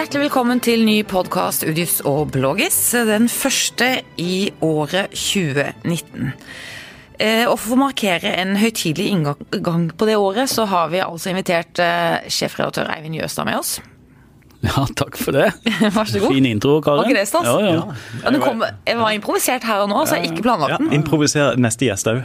Hjertelig velkommen til ny podkast Udis og Bloggis. Den første i året 2019. Eh, Og for å markere en høytidelig inngang på det året, så har vi altså invitert eh, sjefredaktør Eivind Jøstad med oss. Ja, takk for det. Vær så god. Fin intro, Karin. Var ikke det stas? Ja, ja. Ja, det kom, jeg var improvisert her og nå, så jeg ikke planlagt Ja. Improviser neste gjest òg.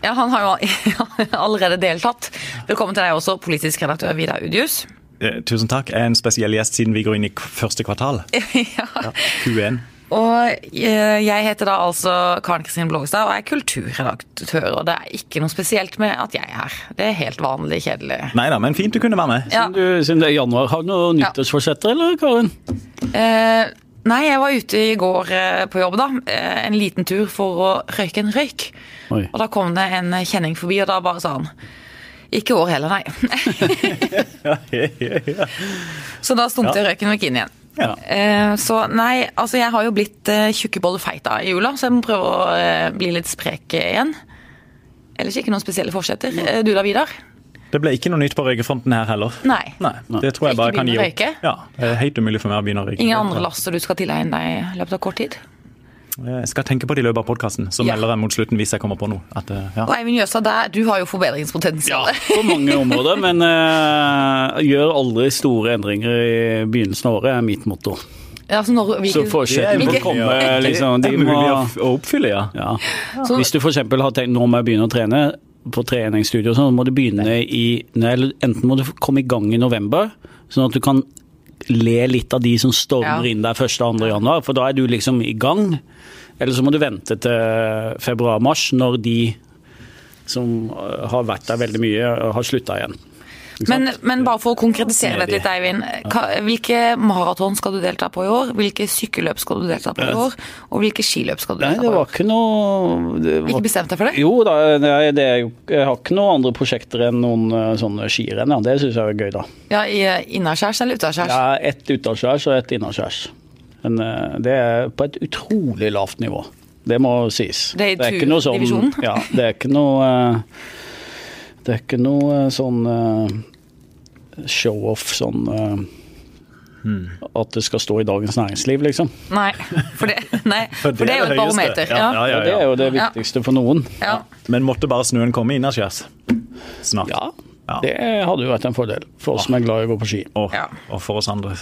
Ja, Han har jo allerede deltatt. Velkommen til deg også, politisk redaktør Vidar Udius. Eh, Tusen takk. Jeg er en spesiell gjest siden vi går inn i første kvartal. ja. Q1. Og eh, jeg heter da altså Karen Kristin Blågestad og er kulturredaktør. Og det er ikke noe spesielt med at jeg er her. Det er helt vanlig kjedelig. Nei da, men fint du kunne være med. Ja. Du, siden det er januar, har du noen nyttårsforsetter, eller, Karin? Eh, nei, jeg var ute i går eh, på jobb, da. En liten tur for å røyke en røyk. Oi. Og da kom det en kjenning forbi, og da bare sa han ikke år heller, nei. Så da stumte røyken og inn igjen. Ja. Eh, så nei, altså jeg har jo blitt tjukkebollefeit tjukkebolle i jula, så jeg må prøve å eh, bli litt sprek igjen. Ellers ikke noen spesielle forsetter. Eh, du da, Vidar? Det ble ikke noe nytt på røykefronten her heller. Nei. Nei, Det tror jeg Ikke bare kan gi opp. Ja, det er helt umulig for meg å begynne å røyke. Ingen andre laster du skal tilegne deg i løpet av kort tid? Jeg skal tenke på det i løpet av podkasten, så Ja. melder jeg mot slutten hvis jeg kommer på noe. At, eh, ja. Og Eivind Jøsa, der, du har jo forbedringspotensial. På mange områder, men uh, gjør aldri store endringer i begynnelsen av året, er mitt motto. Ja, så når, Så forskjellen må komme Ja, liksom, det de er må, mulig å, oppfylle, ja. ja. Så- Hvis du f.eks. har tenkt nå må jeg begynne å trene på treningsstudio, sånn, så må du begynne i eller Enten må du komme i gang i november, sånn at du kan le litt av de som stormer Ja. inn der 1.-2. januar, for da er du liksom i gang. Eller så må du vente til februar-mars, når de som øh, har vært der veldig mye, har slutta igjen. Men, men bare for å konkretisere dette litt, Eivind. Hvilke maraton skal du delta på i år? Hvilke sykkelløp skal du delta på i år? Og hvilke skiløp skal du Nei, delta det på? var ikke noe det var, Ikke bestemt deg for det? Jo da, det er, det er jeg har ikke noen andre prosjekter enn noen øh, sånne skirenn. Ja. Det syns jeg er gøy, da. Ja, i eh, Innaskjærs eller utaskjærs? Ja, ett utaskjærs og ett innaskjærs. Men øh, det er på et utrolig lavt nivå. Det må sies. Det er i ikke noe sånn? Ja, det er ikke noe Det er ikke noe sånn show-off sånn Hmm. At det skal stå i Dagens Næringsliv, liksom. Nei, for det, nei, for det er jo et barometer. Ja, Ja. ja, det er jo det Ja. viktigste for noen. Ja. Men måtte bare snøen komme innaskjærs snart. Ja, Ja. det hadde jo vært en fordel for oss som er glad i å gå på ski. Og, Ja. og for oss andre.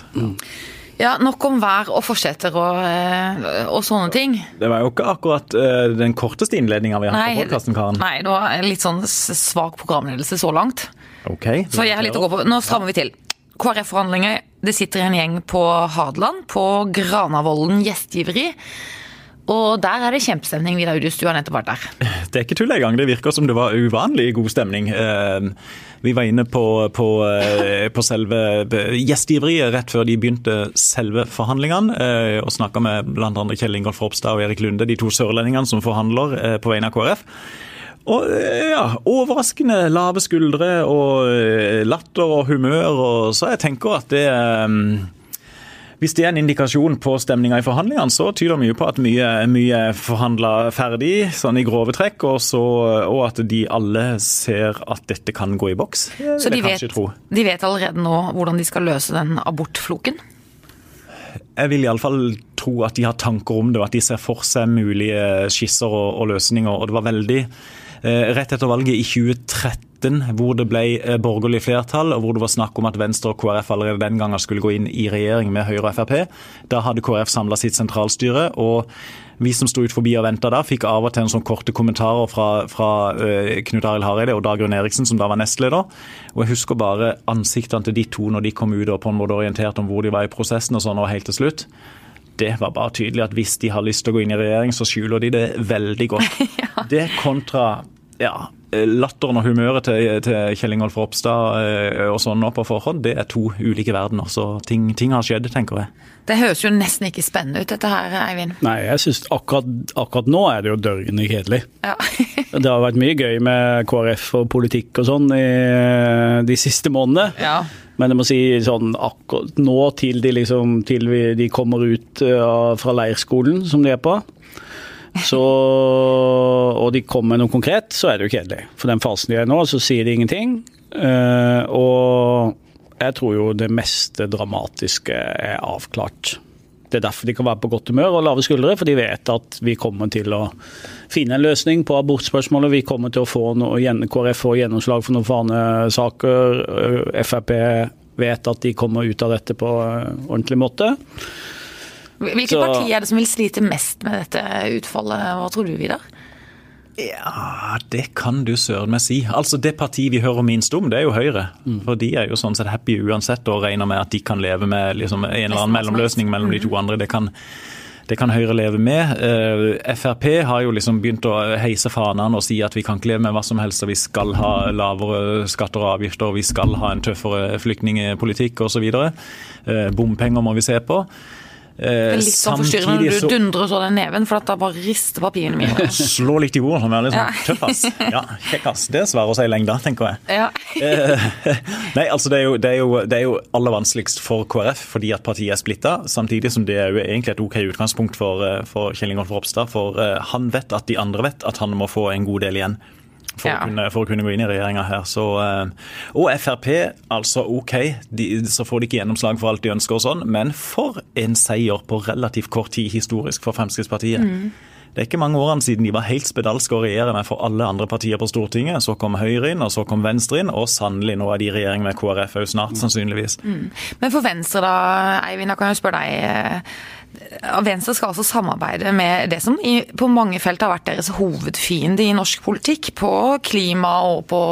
Ja, nok om vær og forsetter og, eh, og sånne ting. Det var jo ikke akkurat eh, den korteste innledninga vi har hatt på podkasten, Karen. nei, det var litt sånn svak programledelse så langt. Ok. Så jeg har litt å gå på. Nå strammer vi til. KrF-forhandlinger. Det sitter en gjeng på Hadeland, på Granavolden gjestgiveri. Og der er det kjempestemning. Vidar Udus, du har nettopp vært der. Det er ikke tull engang. Det virker som det var uvanlig god stemning. Eh, Vi var inne på, på, eh, på selve gjestgiveriet rett før de begynte selve forhandlingene, eh, og snakka med bl.a. Kjell Ingolf Ropstad og Erik Lunde, de to sørlendingene som forhandler eh, på vegne av KrF. Og eh, ja, overraskende lave skuldre og eh, latter og humør, og så jeg tenker at det eh, hvis det er en indikasjon på stemninga i forhandlingene, så tyder mye på at mye, mye er forhandla ferdig, sånn i grove trekk, og, så, og at de alle ser at dette kan gå i boks. Så de vet, de vet allerede nå hvordan de skal løse den abortfloken? Jeg vil iallfall tro at de har tanker om det, og at de ser for seg mulige skisser og, og løsninger. Og det var veldig eh, Rett etter valget i 2013, hvor det ble eh, borgerlig flertall, og hvor det var snakk om at Venstre og KrF allerede den gangen skulle gå inn i regjering med Høyre og Frp, da hadde KrF samla sitt sentralstyre. og vi som sto ut forbi og venta der, fikk av og til en sånn korte kommentarer fra, fra eh, Knut Arild Hareide og Dagrun Eriksen, som da var nestleder. Og jeg husker bare ansiktene til de to når de kom ut og på en måte orienterte om hvor de var i prosessen og sånn, og helt til slutt. Det var bare tydelig at hvis de har lyst til å gå inn i regjering, så skjuler de det veldig godt. Det kontra ja, latteren og humøret til, til Kjell Ingolf Ropstad eh, og sånn nå på forhånd, det er to ulike verdener. Så ting, ting har skjedd, tenker jeg. Det høres jo nesten ikke spennende ut, dette her, Eivind. Nei, jeg synes akkurat, akkurat nå er det jo dørgende kjedelig. Ja. Det har vært mye gøy med KrF og politikk og sånn i de siste månedene. ja. Men jeg må si sånn akkurat nå til de, liksom, til vi, de kommer ut uh, fra leirskolen som de er på, så, og de kommer med noe konkret, så er det jo kjedelig. For den fasen de er i nå, så sier de ingenting. Uh, og jeg tror jo det meste dramatiske er avklart. Det er derfor de kan være på godt humør og lave skuldre, for de vet at vi kommer til å finne en løsning på abortspørsmålet. Vi kommer til å få noe, KrF får gjennomslag for noen fanesaker. Frp vet at de kommer ut av dette på ordentlig måte. Hvilket Så... parti er det som vil slite mest med dette utfallet, hva tror du, Vidar? Ja, det kan du søren meg si. Altså Det partiet vi hører minst om, det er jo Høyre. Mm. For de er jo sånn sett happy uansett og regner med at de kan leve med liksom, en eller annen mellomløsning mellom de to mm. andre. Det kan, det kan Høyre leve med. Uh, Frp har jo liksom begynt å heise fanene og si at vi kan ikke leve med hva som helst, og vi skal ha lavere skatter og avgifter, og vi skal ha en tøffere flyktningpolitikk osv. Uh, bompenger må vi se på. Eh, litt sånn forstyrrende når du dundrer sånn i neven, for da bare rister papirene mine. Slå litt i bordet, sånn litt sånn tøffass. Ja, kjekkass. Det Det svarer å si lengda, tenker jeg. Ja. Eh, nei, altså det er, jo, det, er jo, det er, jo, aller vanskeligst for KrF fordi at partiet er splitta, samtidig som det er jo egentlig et OK utgangspunkt for, eh, for Kjell Ingolf Ropstad. For han vet at de andre vet at han må få en god del igjen for, ja. å, kunne, for å, kunne, gå inn i regjeringa her. Så, eh, og Frp, altså OK, de, så får de ikke gjennomslag for alt de ønsker og sånn, men for en seier på relativt kort tid historisk for Fremskrittspartiet. Mm. Det er ikke mange årene siden de var helt spedalske å regjere med for alle andre partier på Stortinget. Så kom Høyre inn, og så kom Venstre inn, og sannelig nå er de i regjering med KrF òg snart, mm. sannsynligvis. Mm. Men for Venstre da, Eivind, da kan jeg spørre deg. Eh, Venstre skal altså samarbeide med det som på mange felt har vært deres hovedfiende i norsk politikk. På klima og på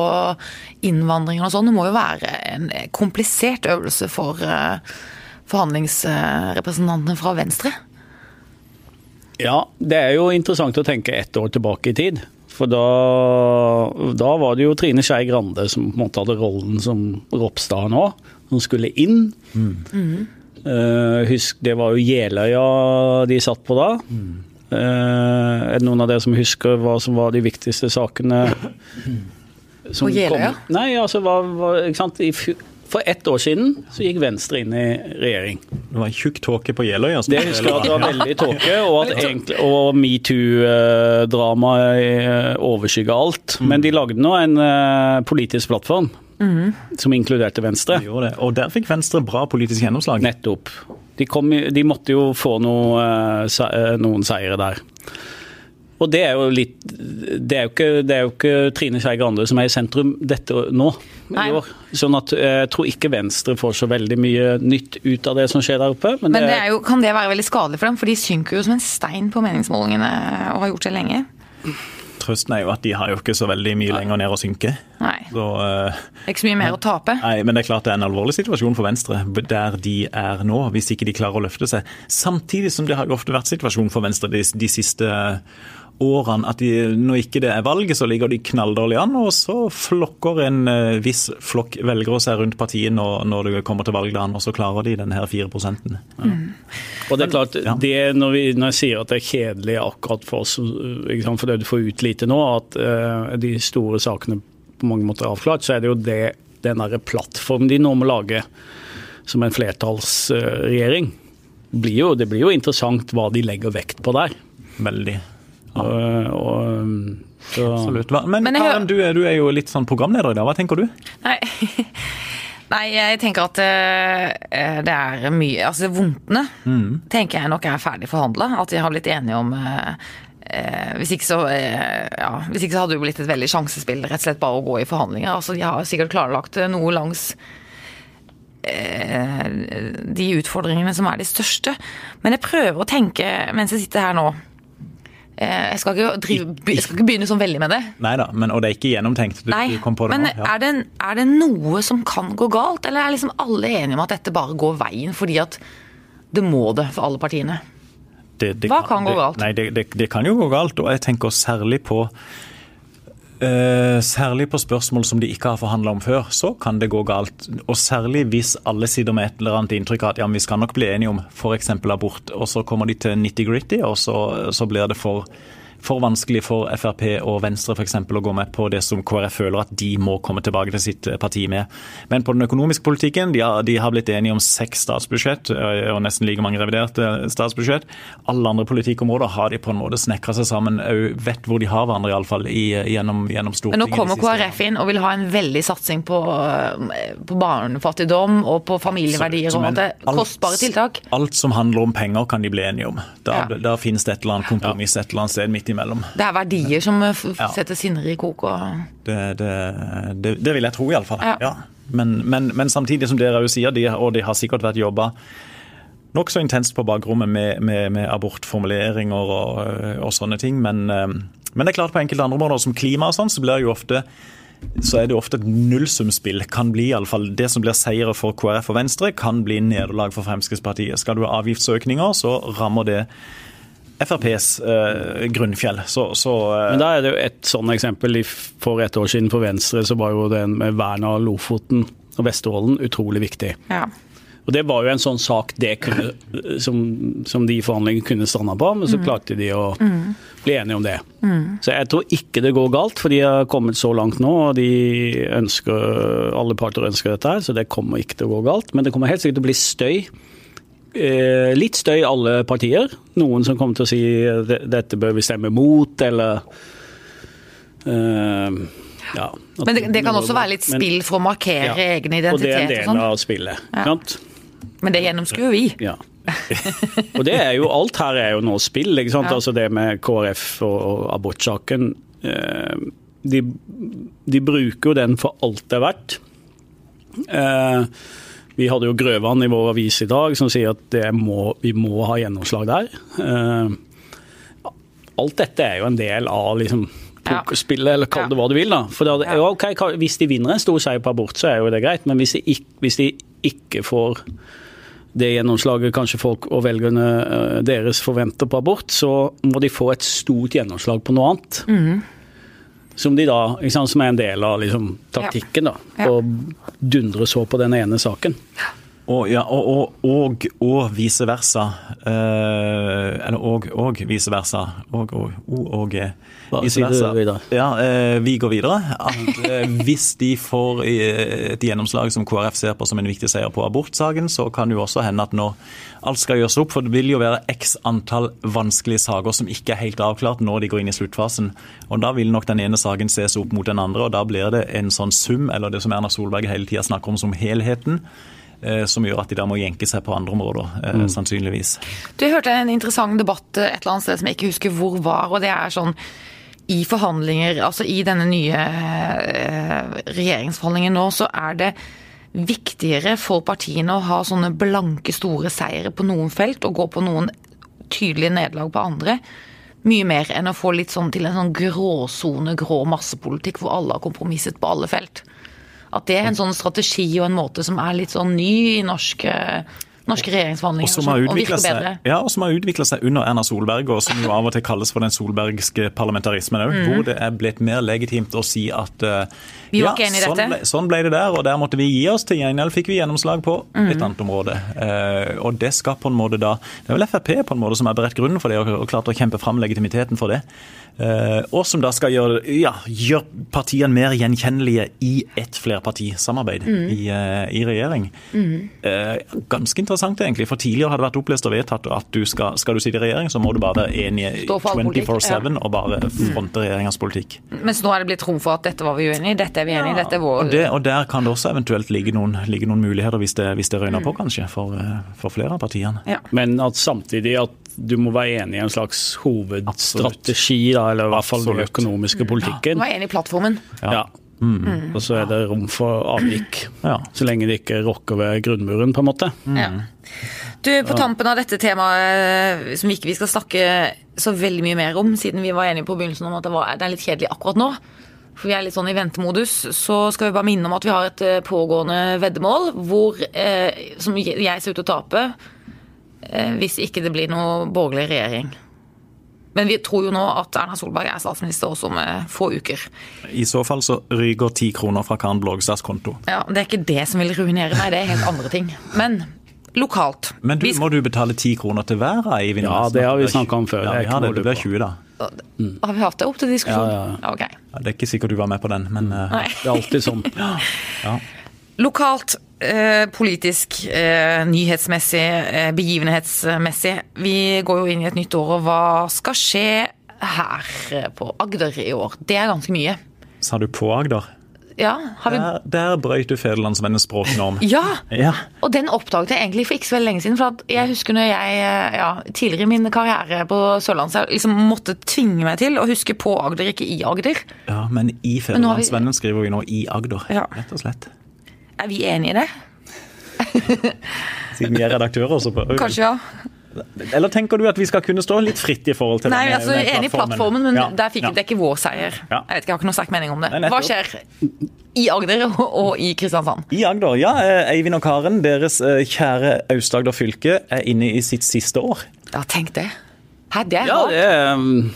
innvandring og sånn. Det må jo være en komplisert øvelse for uh, forhandlingsrepresentantene fra Venstre? Ja, det er jo interessant å tenke ett år tilbake i tid. For da, da var det jo Trine Skei Grande som på en måte hadde rollen som Ropstad nå. Hun skulle inn. Mm. Uh, husk, det var jo Jeløya de satt på da. Mm. Uh, er det noen av dere som husker hva som var de viktigste sakene? På Jeløya? Nei, altså, hva, hva, ikke sant? I, for ett år siden så gikk Venstre inn i regjering. Det var en tjukk tåke på Jeløya? Det husker jeg at det var veldig tåke, og at og metoo-dramaet eh, overskygga alt. Mm. Men de lagde nå en politisk plattform Mm. Som inkluderte Venstre. Og der fikk Venstre bra politisk gjennomslag. Nettopp. De, kom, de måtte jo få noe, eh, noen seire der. Og det er jo litt Det er jo ikke, det er jo ikke Trine Skei Grande som er i sentrum dette nå. i år. Sånn at eh, jeg tror ikke Venstre får så veldig mye nytt ut av det som skjer der oppe. Men, men det, jo, kan det være veldig skadelig for dem? For de synker jo som en stein på meningsmålingene og har gjort det lenge trøsten er jo at de har jo ikke så veldig mye lenger ned å synke. Nei. Så, uh, ikke så mye mer å tape. Nei, men det er klart det er en alvorlig situasjon for Venstre der de er nå, hvis ikke de klarer å løfte seg. Samtidig som det har jo ofte vært situasjonen for Venstre de, de siste årene at de, når ikke det er valget, så ligger de knalldårlig an. Og så flokker en uh, viss flokk velgere seg rundt partiet når, når, det kommer til valgdagen, og så klarer de denne her 4 ja. mm. Og det er klart, det, når, vi, når, jeg sier at det er kjedelig akkurat for oss, for det du får ut lite nå, at uh, de store sakene på mange måter er avklart, så er det jo det, den derre plattformen de nå må lage som en flertallsregjering. Blir jo, det blir jo interessant hva de legger vekt på der. Veldig. Og, og, så. Absolutt. Men, Men Karen, du, du, er jo litt sånn programleder i dag. Hva tenker du? Nei. Nei, jeg tenker at uh, det er mye Altså vondtene mm. tenker jeg nok er ferdig forhandla. At de har blitt enige om uh, uh, hvis, ikke så, ja, hvis ikke så hadde det blitt et veldig sjansespill rett og slett bare å gå i forhandlinger. Altså De har sikkert klarlagt noe langs de utfordringene som er de største. Men jeg prøver å tenke mens jeg sitter her nå Eh, jeg skal, drive, jeg skal, ikke begynne sånn veldig med det. Nei da, og det er ikke gjennomtenkt? Du, Nei, du men ja. er, det, er, det, noe som kan gå galt, eller er liksom alle enige om at dette bare går veien fordi at det må det for alle partiene? Det, det Hva kan, kan gå galt? Nei, det, kan jo gå galt, og jeg tenker særlig på Uh, særlig på spørsmål som de ikke har forhandla om før, så kan det gå galt. Og særlig hvis alle sitter med et eller annet inntrykk av at ja, vi skal nok bli enige om f.eks. abort, og så kommer de til nitty-gritty, og så, så, blir det for for vanskelig for Frp og Venstre for eksempel, å gå med på det som KrF føler at de må komme tilbake til sitt parti med. Men på den økonomiske politikken, de har, de har blitt enige om seks statsbudsjett og nesten like mange reviderte statsbudsjett. Alle andre politikkområder har de på en måte snekra seg sammen, vet hvor de har hverandre iallfall gjennom, gjennom Stortinget. Men nå kommer KrF inn og vil ha en veldig satsing på, på barnefattigdom og på familieverdier. Så, og det kostbare tiltak. Alt som handler om penger kan de bli enige om. Da, ja. da finnes det et eller annet kompromiss et eller annet sted midt imellom. Det er verdier som setter sinner i kok. Og... Det, det, det, det, vil jeg tro, iallfall. Ja. ja. Men, men, men, samtidig som dere jo sier, de, og de har sikkert vært jobba nokså intenst på bakrommet med, med, med abortformuleringer og, og, sånne ting. Men, men, det er klart på enkelte andre områder, som klima og sånn, så blir det jo ofte så er det ofte et nullsumspill. Kan bli i alle fall Det som blir seire for KrF og Venstre, kan bli nederlag for Fremskrittspartiet. Skal du ha avgiftsøkninger, så rammer det FrPs eh, grunnfjell. Så, så, eh. Men da er det jo et sånn eksempel. For et år siden for Venstre så var jo den med vern av Lofoten og Vesterålen utrolig viktig. Ja. Og Det var jo en sånn sak kunne, som, som, de forhandlingene kunne stranda på, men så mm. klarte de å mm. bli enige om det. Mm. Så jeg tror ikke det går galt, for de har kommet så langt nå. og de ønsker, Alle parter ønsker dette, her, så det kommer ikke til å gå galt. Men det kommer helt sikkert til å bli støy. Eh, litt støy i alle partier. Noen som kommer til å si dette bør vi stemme mot, eller uh, ja, Men det, det, kan også være litt spill for å markere ja, egen identitet? Og det er en del sånn. av spillet. Ja. Men det gjennomskuer vi. Ja. og det er jo, alt her er jo nå spill. ikke sant? Altså Det med KrF og, og abortsaken. Eh, de, de, bruker jo den for alt det er verdt. Eh, vi hadde jo Grøvan i vår avis i dag som sier at må, vi må ha gjennomslag der. Eh, alt dette er jo en del av liksom pokerspillet, eller kall det hva du vil. da. For da, okay, Hvis de vinner en stor seier på abort, så er jo det greit, men hvis de ikke, hvis de ikke får det gjennomslaget kanskje folk og velgerne eh, deres forventer på abort, så må de få et stort gjennomslag på noe annet. Mm. Som, de da, sant, som er en del av liksom, taktikken. da, ja. Dundre så på den ene saken. Og, ja, og, og, og, vice versa. Eh, eller og, og vice versa. Og, og, og, og vice versa. Ja, eh, vi går videre. At eh, hvis de får eh, et gjennomslag som KrF ser på som en viktig seier på abortsaken, så kan det jo også hende at når alt skal gjøres opp, for det vil jo være x antall vanskelige saker som ikke er helt avklart når de går inn i sluttfasen. Og Da vil nok den ene saken ses opp mot den andre, og da blir det en sånn sum, eller det som Erna Solberg hele tida snakker om som helheten som gjør at de da må jenke seg på andre områder, eh, mm. sannsynligvis. Du hørte en interessant debatt et eller annet sted som jeg ikke husker hvor var. og det er sånn i forhandlinger, altså i denne nye eh, regjeringsforhandlingen nå, så er det viktigere for partiene å ha sånne blanke, store seire på noen felt og gå på noen tydelige nederlag på andre. Mye mer enn å få litt sånn til en sånn gråsone, grå massepolitikk hvor alle har kompromisset på alle felt. At det er en sånn strategi og en måte som er litt sånn ny i norsk norske regjeringsforhandlinger. Og som har utvikla seg, ja, seg under Erna Solberg, og som jo av og til kalles for den solbergske parlamentarismen òg. Mm. Hvor det er blitt mer legitimt å si at uh, ja, sånn. Ble, sånn ble det der, og der måtte vi gi oss. Til gjengjeld fikk vi gjennomslag på mm. et annet område. Uh, og det skal på en måte da Det er vel Frp på en måte som har beredt grunnen for det, og, og klart å kjempe fram legitimiteten for det. Uh, og som da skal gjøre, ja, gjøre partiene mer gjenkjennelige i et flerpartisamarbeid mm. i, i, regjering. Mm. Ganske interessant, egentlig. For tidligere har det vært opplest og vedtatt at du skal, skal du sitte i regjering, så må du bare være enig 24-7 ja. og bare mm. fronte regjeringas politikk. Mens nå er det blitt rom for at dette var vi uenig i, dette er vi enig i, ja, dette er vår og, det, og, der kan det også eventuelt ligge noen, ligge noen muligheter, hvis det, hvis det røyner mm. på, kanskje, for, for flere av partiene. Ja. Men at samtidig at du må være enig i en slags hovedstrategi, da, eller i hvert fall den økonomiske politikken. Ja, være enig i plattformen. Ja. Mm. mm. Og så er det rom for avvik, ja. så lenge det ikke rokker ved grunnmuren, på en måte. Mm. Ja. Du, På tampen av dette temaet, som ikke vi skal snakke så veldig mye mer om, siden vi var enige på begynnelsen om at det, var, det er litt kjedelig akkurat nå, for vi er litt sånn i ventemodus, så skal vi bare minne om at vi har et eh, pågående veddemål hvor, eh, som jeg ser ut til å tape. Eh, hvis ikke det blir noe borgerlig regjering. Men vi tror jo nå at Erna Solberg er statsminister også om eh, få uker. I så fall så ryker ti kroner fra Karen Blågstads konto. Ja, Det er ikke det som vil ruinere meg, det er helt andre ting. Men lokalt. Men du, må du betale ti kroner til hver? Ja, det har vi snakka om før. Ja, vi har det, det blir 20 da. Har vi hatt det opp til diskusjon? Ja, ja, Okay. Ja, det er ikke sikkert du var med på den, men uh, Nei. Det er alltid sånn. Lokalt, eh, politisk, eh, nyhetsmessig, eh, begivenhetsmessig. Vi går jo inn i et nytt år, og hva skal skje her eh, på Agder i år? Det er ganske mye. sa du på Agder? Ja, har vi Der, der brøyt du Federlandsvennens språknorm. Ja! Ja. Og den oppdaget jeg egentlig for ikke så veldig lenge siden. For at jeg husker når jeg eh, ja, tidligere i min karriere på Sørlandet liksom måtte tvinge meg til å huske på Agder, ikke i Agder. ja, men i Men vi- skriver vi nå i Agder, Ja. rett og slett. Er vi enige i det? Siden vi er redaktører, så prøver vi. Kanskje ja. Eller tenker du at vi skal kunne stå litt fritt i forhold til Nei, altså denne enig i plattformen, men Ja, der fikk ja. det ikke vår seier. Ja. Jeg vet ikke, jeg har ikke noe sterk mening om det. Nei. Hva skjer i Agder og, i Kristiansand? I Agder, ja. eh, Eivind og Karen, deres eh, kjære Aust-Agder fylke, er inne i sitt siste år. Ja, tenk det. Hæ, det er Ja, det, er, um,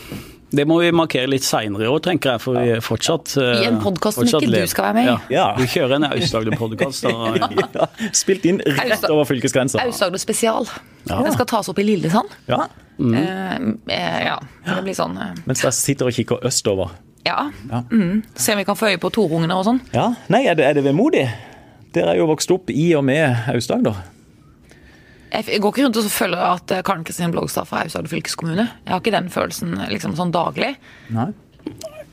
det må vi markere litt seinere i år, tenker jeg. For vi er fortsatt I en podkast podcast som ikke du skal være med i. Ja. Ja. Vi kjører en Aust-Agder-podkast. Ja, spilt inn rett over fylkesgrensa. Aust-Agder spesial. Den skal tas opp i Lillesand. Ja. Mm. eh, ja, det blir sånn eh, Mens dere sitter og kikker østover. Ja. Ja. Mm. Se om vi kan få øye på torungene og sånn. Ja, Nei, er det, er det vemodig? Dere er jo vokst opp i og med Aust-Agder. Jeg går ikke rundt og føler at eh, Karen Kristin Blogstad fra Aust-Agder fylkeskommune. Jeg har ikke den følelsen eh, liksom sånn daglig. Nei.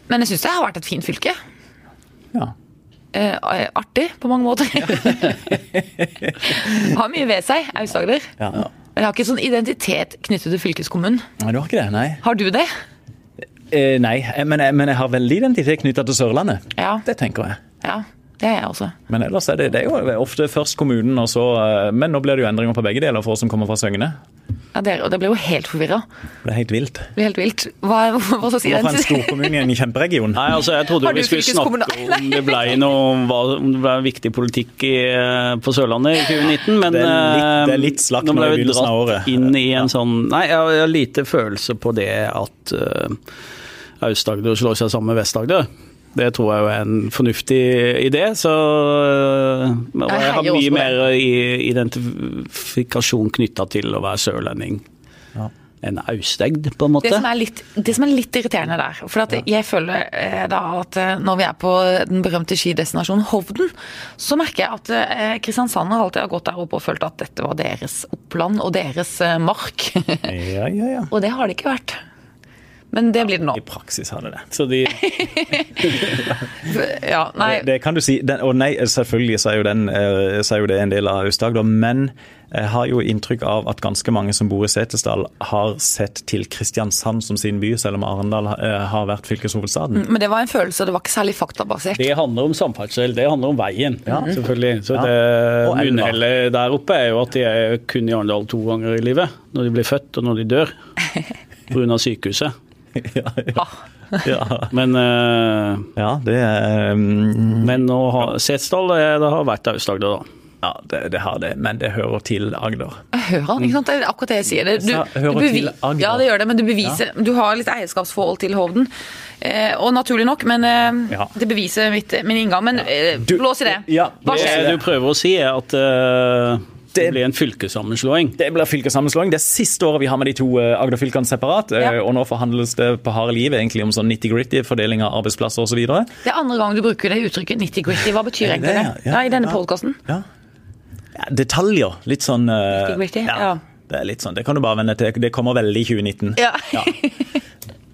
Men jeg syns det har vært et fint fylke. Ja. Eh, artig på mange måter. har mye ved seg, Aust-Agder. ja. Men jeg har ikke sånn identitet knyttet til fylkeskommunen. Nei, du har ikke det? Nei. Har du det? Eh, nei, eh, men, men jeg har veldig identitet knytta til Sørlandet. Ja. Det tenker jeg. Ja, det er jeg også. Men ellers er det, det er jo ofte først kommunen, og så eh, Men nå blir det jo endringer på begge deler for oss som kommer fra Søgne. Ja, det, og det ble jo helt forvirra. Det er helt vilt. Det blir helt vilt. Hva, hva skal jeg si? Fra en storkommune i en kjemperegion. Nei, altså jeg trodde vi skulle snakke om det ble noe hva- om det ble viktig politikk i, på Sørlandet i 2019, men Det er litt- eh, det er litt slakt nå ble vi dratt inn i en sånn Nei, jeg har- jeg har lite følelse på det at uh, Aust-Agder slår seg sammen med Vest-Agder. Det tror jeg er en fornuftig idé, så eh, og Jeg Jeg har mye mer identifikasjon knytta til å være sørlending Ja. enn austegd, på en måte. Det som, er litt, det som er litt irriterende der For at jeg føler eh, da at eh, når vi er på den berømte skidestinasjonen Hovden, så merker jeg at eh, Kristiansand har alltid gått der oppe og følt at dette var deres oppland og deres eh, mark. Ja, ja, ja. og det har det ikke vært. Men det blir det nå. I praksis har det det. Så de Ja, nei, Det, det kan du si. Den, og nei, selvfølgelig så er, jo den, eh, så er jo det en del av Aust-Agder, men jeg har jo inntrykk av at ganske mange som bor i Setesdal, har sett til Kristiansand som sin by, selv om Arendal eh, har vært fylkeshovedstaden. men det var en følelse, det var ikke særlig faktabasert. Det handler om samferdsel, det handler om veien, selvfølgelig. Så Ja. det munnhellet der oppe er jo at de er kun i Arendal to ganger i livet. Når de blir født og når de dør. Pga. sykehuset. ja, ja, Ah, ja. Men, uh, ja, det er mm, men nå har Setesdal, det det har vært Aust-Agder, da. Ja, det, det har det, men det hører til Agder. jeg hører han, ikke sant? Det er akkurat det jeg sier. Det, du, hører du til Agder. Ja, det gjør det, men du beviser Du har litt eierskapsforhold til Hovden. Eh, og naturlig nok, men eh, Ja. det beviser mitt, min inngang. Men eh, Du- blås i det. Ja, Hva skjer? Det du prøver å si, er at eh, det blir en fylkessammenslåing. Det blir fylkessammenslåing. Det er siste året vi har med de to eh, Agder-fylkene separat. eh, Ja. Og nå forhandles det på harde liv egentlig om sånn nitty-gritty, fordeling av arbeidsplasser osv. Det er andre gang du bruker det uttrykket nitty-gritty. Hva betyr egentlig det? Ja, Ja, I denne podkasten. Ja. ja, detaljer. Litt sånn eh, Nitty-gritty, ja. Det er litt sånn, det kan du bare vende til. Det kommer veldig i 2019. Ja.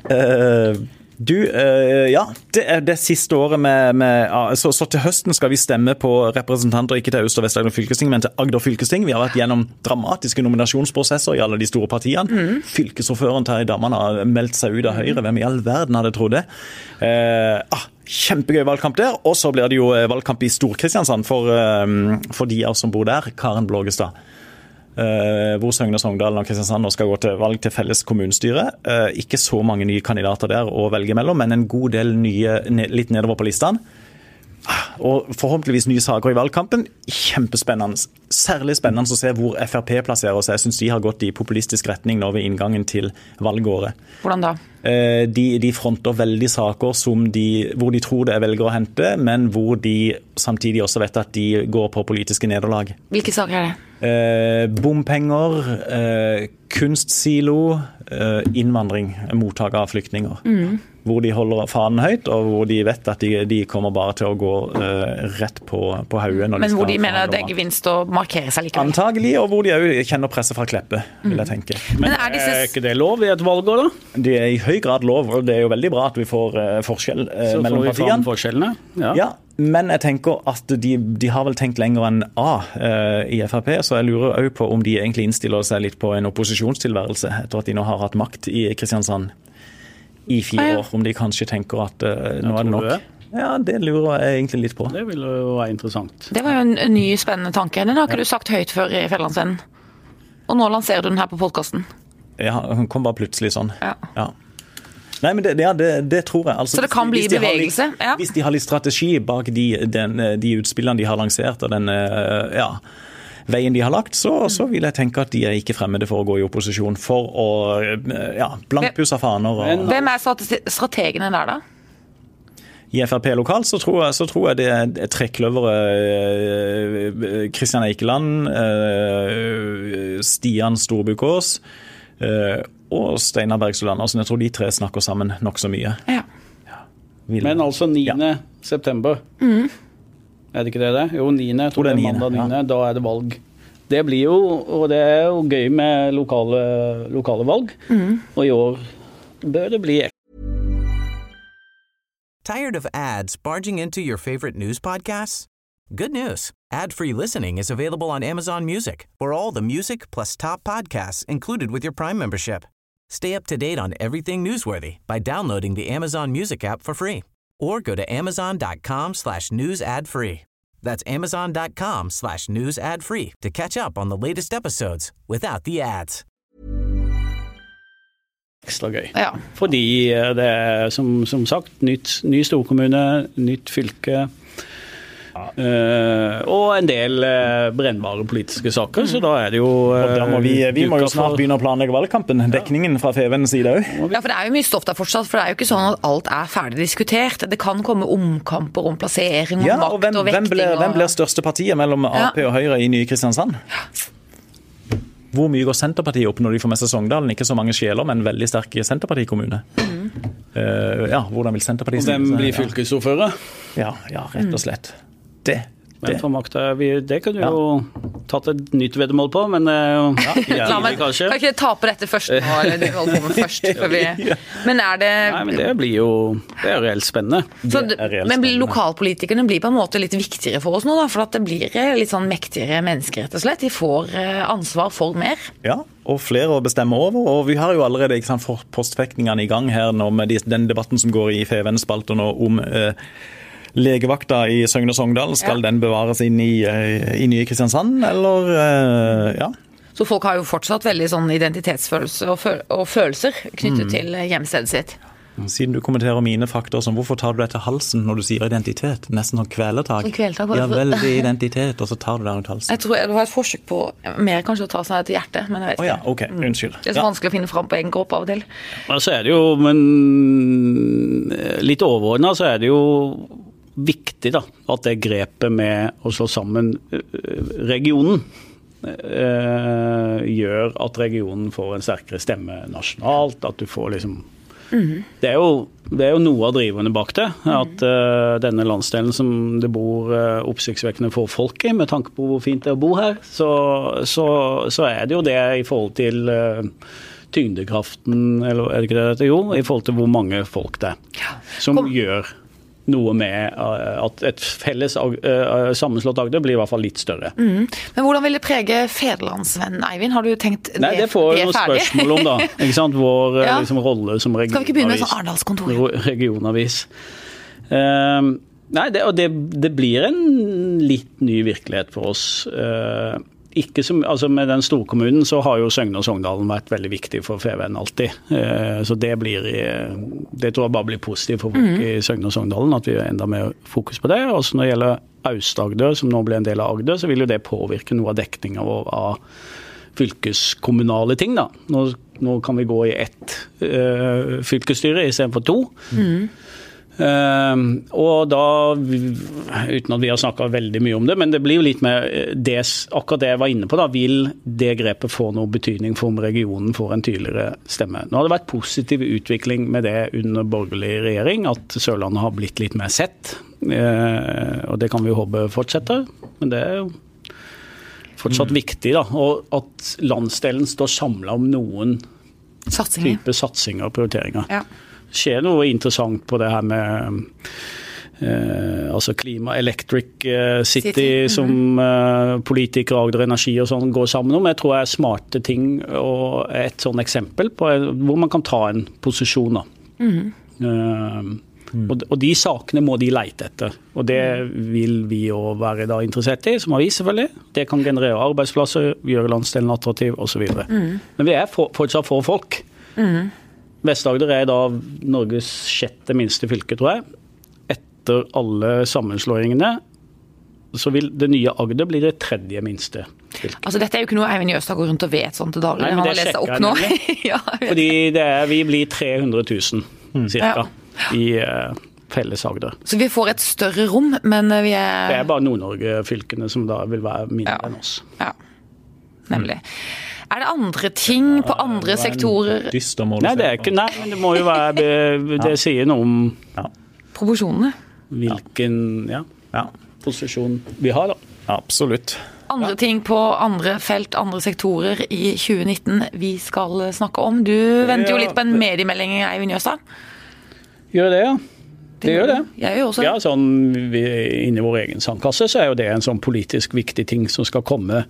Eh, du, eh, ja. Det er det siste året med, med ja, så, så til høsten skal vi stemme på representanter ikke til Øst- og Vest-Agder fylkesting, men til Agder fylkesting. Vi har vært gjennom dramatiske nominasjonsprosesser i alle de store partiene. Fylkesordføreren Terje Damman har meldt seg ut av Høyre. Hvem i all verden hadde trodd det? Eh, ah, kjempegøy valgkamp der. Og så blir det jo eh, valgkamp i Stor-Kristiansand for, eh, for de av oss som bor der. Karen Blågestad. Eh, hvor Søgne Sogndal og Kristiansand nå skal gå til valg til felles kommunestyre. Eh, ikke så mange nye kandidater der å velge mellom, men en god del nye litt nedover på listene. Og forhåpentligvis nye saker i valgkampen. Kjempespennende særlig spennende å se hvor Frp plasserer seg. Jeg syns de har gått i populistisk retning nå ved inngangen til valgåret. Hvordan da? Eh, de, de fronter veldig saker de, hvor de tror det er velgere å hente, men hvor de samtidig også vet at de går på politiske nederlag. Hvilke saker er det? Eh, bompenger, eh, kunstsilo, eh, innvandring, mottak av flyktninger. Mm. Hvor de holder fanen høyt, og hvor de vet at de, de kommer bare til å gå uh, rett på, på hodet. Men hvor de mener det er gevinst å markere seg likevel? Antagelig, og hvor de òg kjenner presset fra Kleppe, vil jeg tenke. Men, Men er, disse... er, ikke det lov i et valgår, da? Det er i høy grad lov, og det er jo veldig bra at vi får uh, forskjell uh, mellom partiene. Så får vi fram forskjellene? Ja. ja. Men jeg tenker at de, de har vel tenkt lenger enn A eh, i Frp, så jeg lurer òg på om de egentlig innstiller seg litt på en opposisjonstilværelse etter at de nå har hatt makt i Kristiansand i fire år. Om de kanskje tenker at uh, nå er det nok. Ja, Det lurer jeg egentlig litt på. Det ville jo være interessant. Det var jo en, ny, spennende tanke. Den har ikke ja. du sagt høyt før i Fjellandsvennen. Og nå lanserer du den her på podkasten. Ja, hun kom bare plutselig sånn. Ja. ja. Nei, men det, ja, det, det tror jeg. Altså, så det kan bli bevegelse? Litt, ja. Hvis de har litt strategi bak de, den, de utspillene de har lansert, og den eh, ja, veien de har lagt, så, så, vil jeg tenke at de er ikke fremmede for å gå i opposisjon for å eh, ja, blankpusse faner. Og, Hvem er strategene der, da? I Frp lokalt så tror jeg, så tror jeg det er trekløveret Kristian eh, Eikeland, Stian Storbukås og Steinar Bergstøl Andersen. Jeg tror de tre snakker sammen nokså mye. Ja. Ja. Men altså 9. Ja. september. Mm. Er det ikke det det? Jo, 9. Jeg tror det er mandag 9. Ja. Da er det valg. Det blir jo, og det er jo gøy med lokale, lokale valg. Mm. Og i år bør det bli Tired of ads barging into your favorite news podcasts? Good news. Ad-free listening is available on Amazon Music for all the music plus top podcasts included with your Prime membership. Stay up to date on everything newsworthy by downloading the Amazon Music app for free or go to amazon.com slash news ad free. That's amazon.com slash news ad free to catch up on the latest episodes without the ads. Ekstra gøy. Ja. Fordi det er som, som sagt nytt, ny storkommune, nytt fylke. Uh, og en del uh, brennbare politiske saker, så da er det jo uh, må vi, vi må jo snart begynne å planlegge valgkampen. Dekningen fra FVN side òg. Ja, for det er jo mye stoff der fortsatt. For det er jo ikke sånn at alt er ferdig diskutert. Det kan komme omkamper om plassering, om ja, makt og, hvem, og vekting. Hvem blir, hvem blir største partiet mellom Ap og Høyre i nye Kristiansand? Hvor mye går Senterpartiet opp når de får med seg Sogndalen? Ikke så mange sjeler, men veldig sterk Senterpartikommune. Mm. Uh, ja, hvordan vil Senterpartiet Og Hvem blir fylkesordfører? Ja, ja, rett og slett det. Men for makta, vi, Det kunne vi ja. jo tatt et nytt veddemål på, men uh, ja, La meg, kanskje. Kan ikke tape dette først nå, eller det holder på med først? Vi, men er det Nei, men det blir jo Det er reelt spennende. Så, reelt men spennende. lokalpolitikerne blir på en måte litt viktigere for oss nå, da? For at det blir eh, litt sånn mektigere mennesker, rett og slett? De får eh, ansvar for mer? Ja, og flere å bestemme over. Og vi har jo allerede ikke sant, postfektningene i gang her nå med den debatten som går i FVN-spalter nå om eh, legevakta i Søgne og Sogndal, skal ja. den bevares inn i, eh, i nye Kristiansand, eller eh, ja? Så folk har jo fortsatt veldig sånn identitetsfølelse og, og følelser knyttet mm. til hjemstedet sitt. Siden du kommenterer mine fakta som hvorfor tar du deg til halsen når du sier identitet? Nesten sånn kvelertak. Ja, veldig identitet, og så tar du deg rundt halsen. Jeg tror det var et forsøk på mer kanskje å ta seg til hjertet, men jeg vet ikke. Oh, ja, ok, mm. unnskyld. Det er så ja. vanskelig å finne fram på egen kropp av og til. Ja, så er det jo, men litt overordna så er det jo viktig da, at det grepet med å slå sammen eh, regionen eh, gjør at regionen får en sterkere stemme nasjonalt. At du får liksom mm. det, er jo, det, er jo, noe av driverne bak det. At eh, denne landsdelen som det bor eh, oppsiktsvekkende få folk i, med tanke på hvor fint det er å bo her, så, så, så er det jo det i forhold til uh, tyngdekraften, eller er det ikke det det? Jo, i forhold til hvor mange folk det er. Som Kom. gjør noe med eh, at et felles uh, sammenslått Agder blir i hvert fall litt større. Mm. Men hvordan vil det prege fedrelandsvenn Eivind? Har du tenkt det, Nei, det får vi noen spørsmål om, da. Ikke sant? Vår ja. liksom, rolle som regionavis. Skal vi ikke begynne med sånn Arendalskontor? Regionavis. Uh, nei, det, og det, det, blir en litt ny virkelighet for oss. Uh, som, altså Med den storkommunen så har jo Søgne og Sogndalen vært veldig viktig for FVN alltid. Eh, så det blir det tror jeg bare blir positivt for folk mm. i Søgne og Sogndalen at vi har enda mer fokus på det. Også når det gjelder Aust-Agder, som nå blir en del av Agder, så vil jo det påvirke noe av dekninga vår av fylkeskommunale ting. da. Nå, nå kan vi gå i ett uh, fylkesstyre istedenfor to. Mm. Uh, og da, uten at vi har snakka veldig mye om det, men det blir jo litt med det, akkurat det jeg var inne på, da, vil det grepet få noe betydning for om regionen får en tydeligere stemme. Nå har det vært positiv utvikling med det under borgerlig regjering, at Sørlandet har blitt litt mer sett. Uh, og det kan vi jo håpe fortsetter, men det er jo fortsatt mm. viktig da, og at landsdelen står samla om noen satsinger. type satsinger og prioriteringer. Ja skjer noe interessant på det her med Eh, altså Klima Electric eh, City, City. Mm -hmm. som eh, politikere, Agder Energi og sånn går sammen om. Jeg tror det er smarte ting og et sånn eksempel på hvor man kan ta en posisjon. Mm -hmm. eh, Og, og, de sakene må de leite etter. Og det vil vi òg være da interessert i, som avis selvfølgelig. Det kan generere arbeidsplasser, gjøre landsdelen attraktiv osv. Mm. Men vi er for, fortsatt for folk. Mm. Vest-Agder er da Norges sjette minste fylke, tror jeg. Etter alle sammenslåingene så vil det nye Agder bli det tredje minste Fylke. Altså Dette er jo ikke noe Eivind Jøstad går rundt og vet sånn til daglig. Nei, men det sjekker jeg nemlig. ja, Fordi er, vi blir 300 000 ca. Ja. i uh, felles Agder. Så vi får et større rom, men vi er Det er bare Nord-Norge-fylkene som da vil være mindre ja. enn oss. Ja, nemlig. Er det andre ting på andre sektorer? Nei, det er ikke, nei, men det må jo være Det sier noe om ja. Proporsjonene? Hvilken ja, ja. posisjon vi har, da. Absolutt. Andre ting på andre felt, andre sektorer i 2019 vi skal snakke om. Du venter jo litt på en mediemelding, Eivind Jøstad? Gjør det, ja. Det gjør det. Jeg gjør også. Ja, sånn, vi, Inni vår egen sandkasse så er jo det en sånn politisk viktig ting som skal komme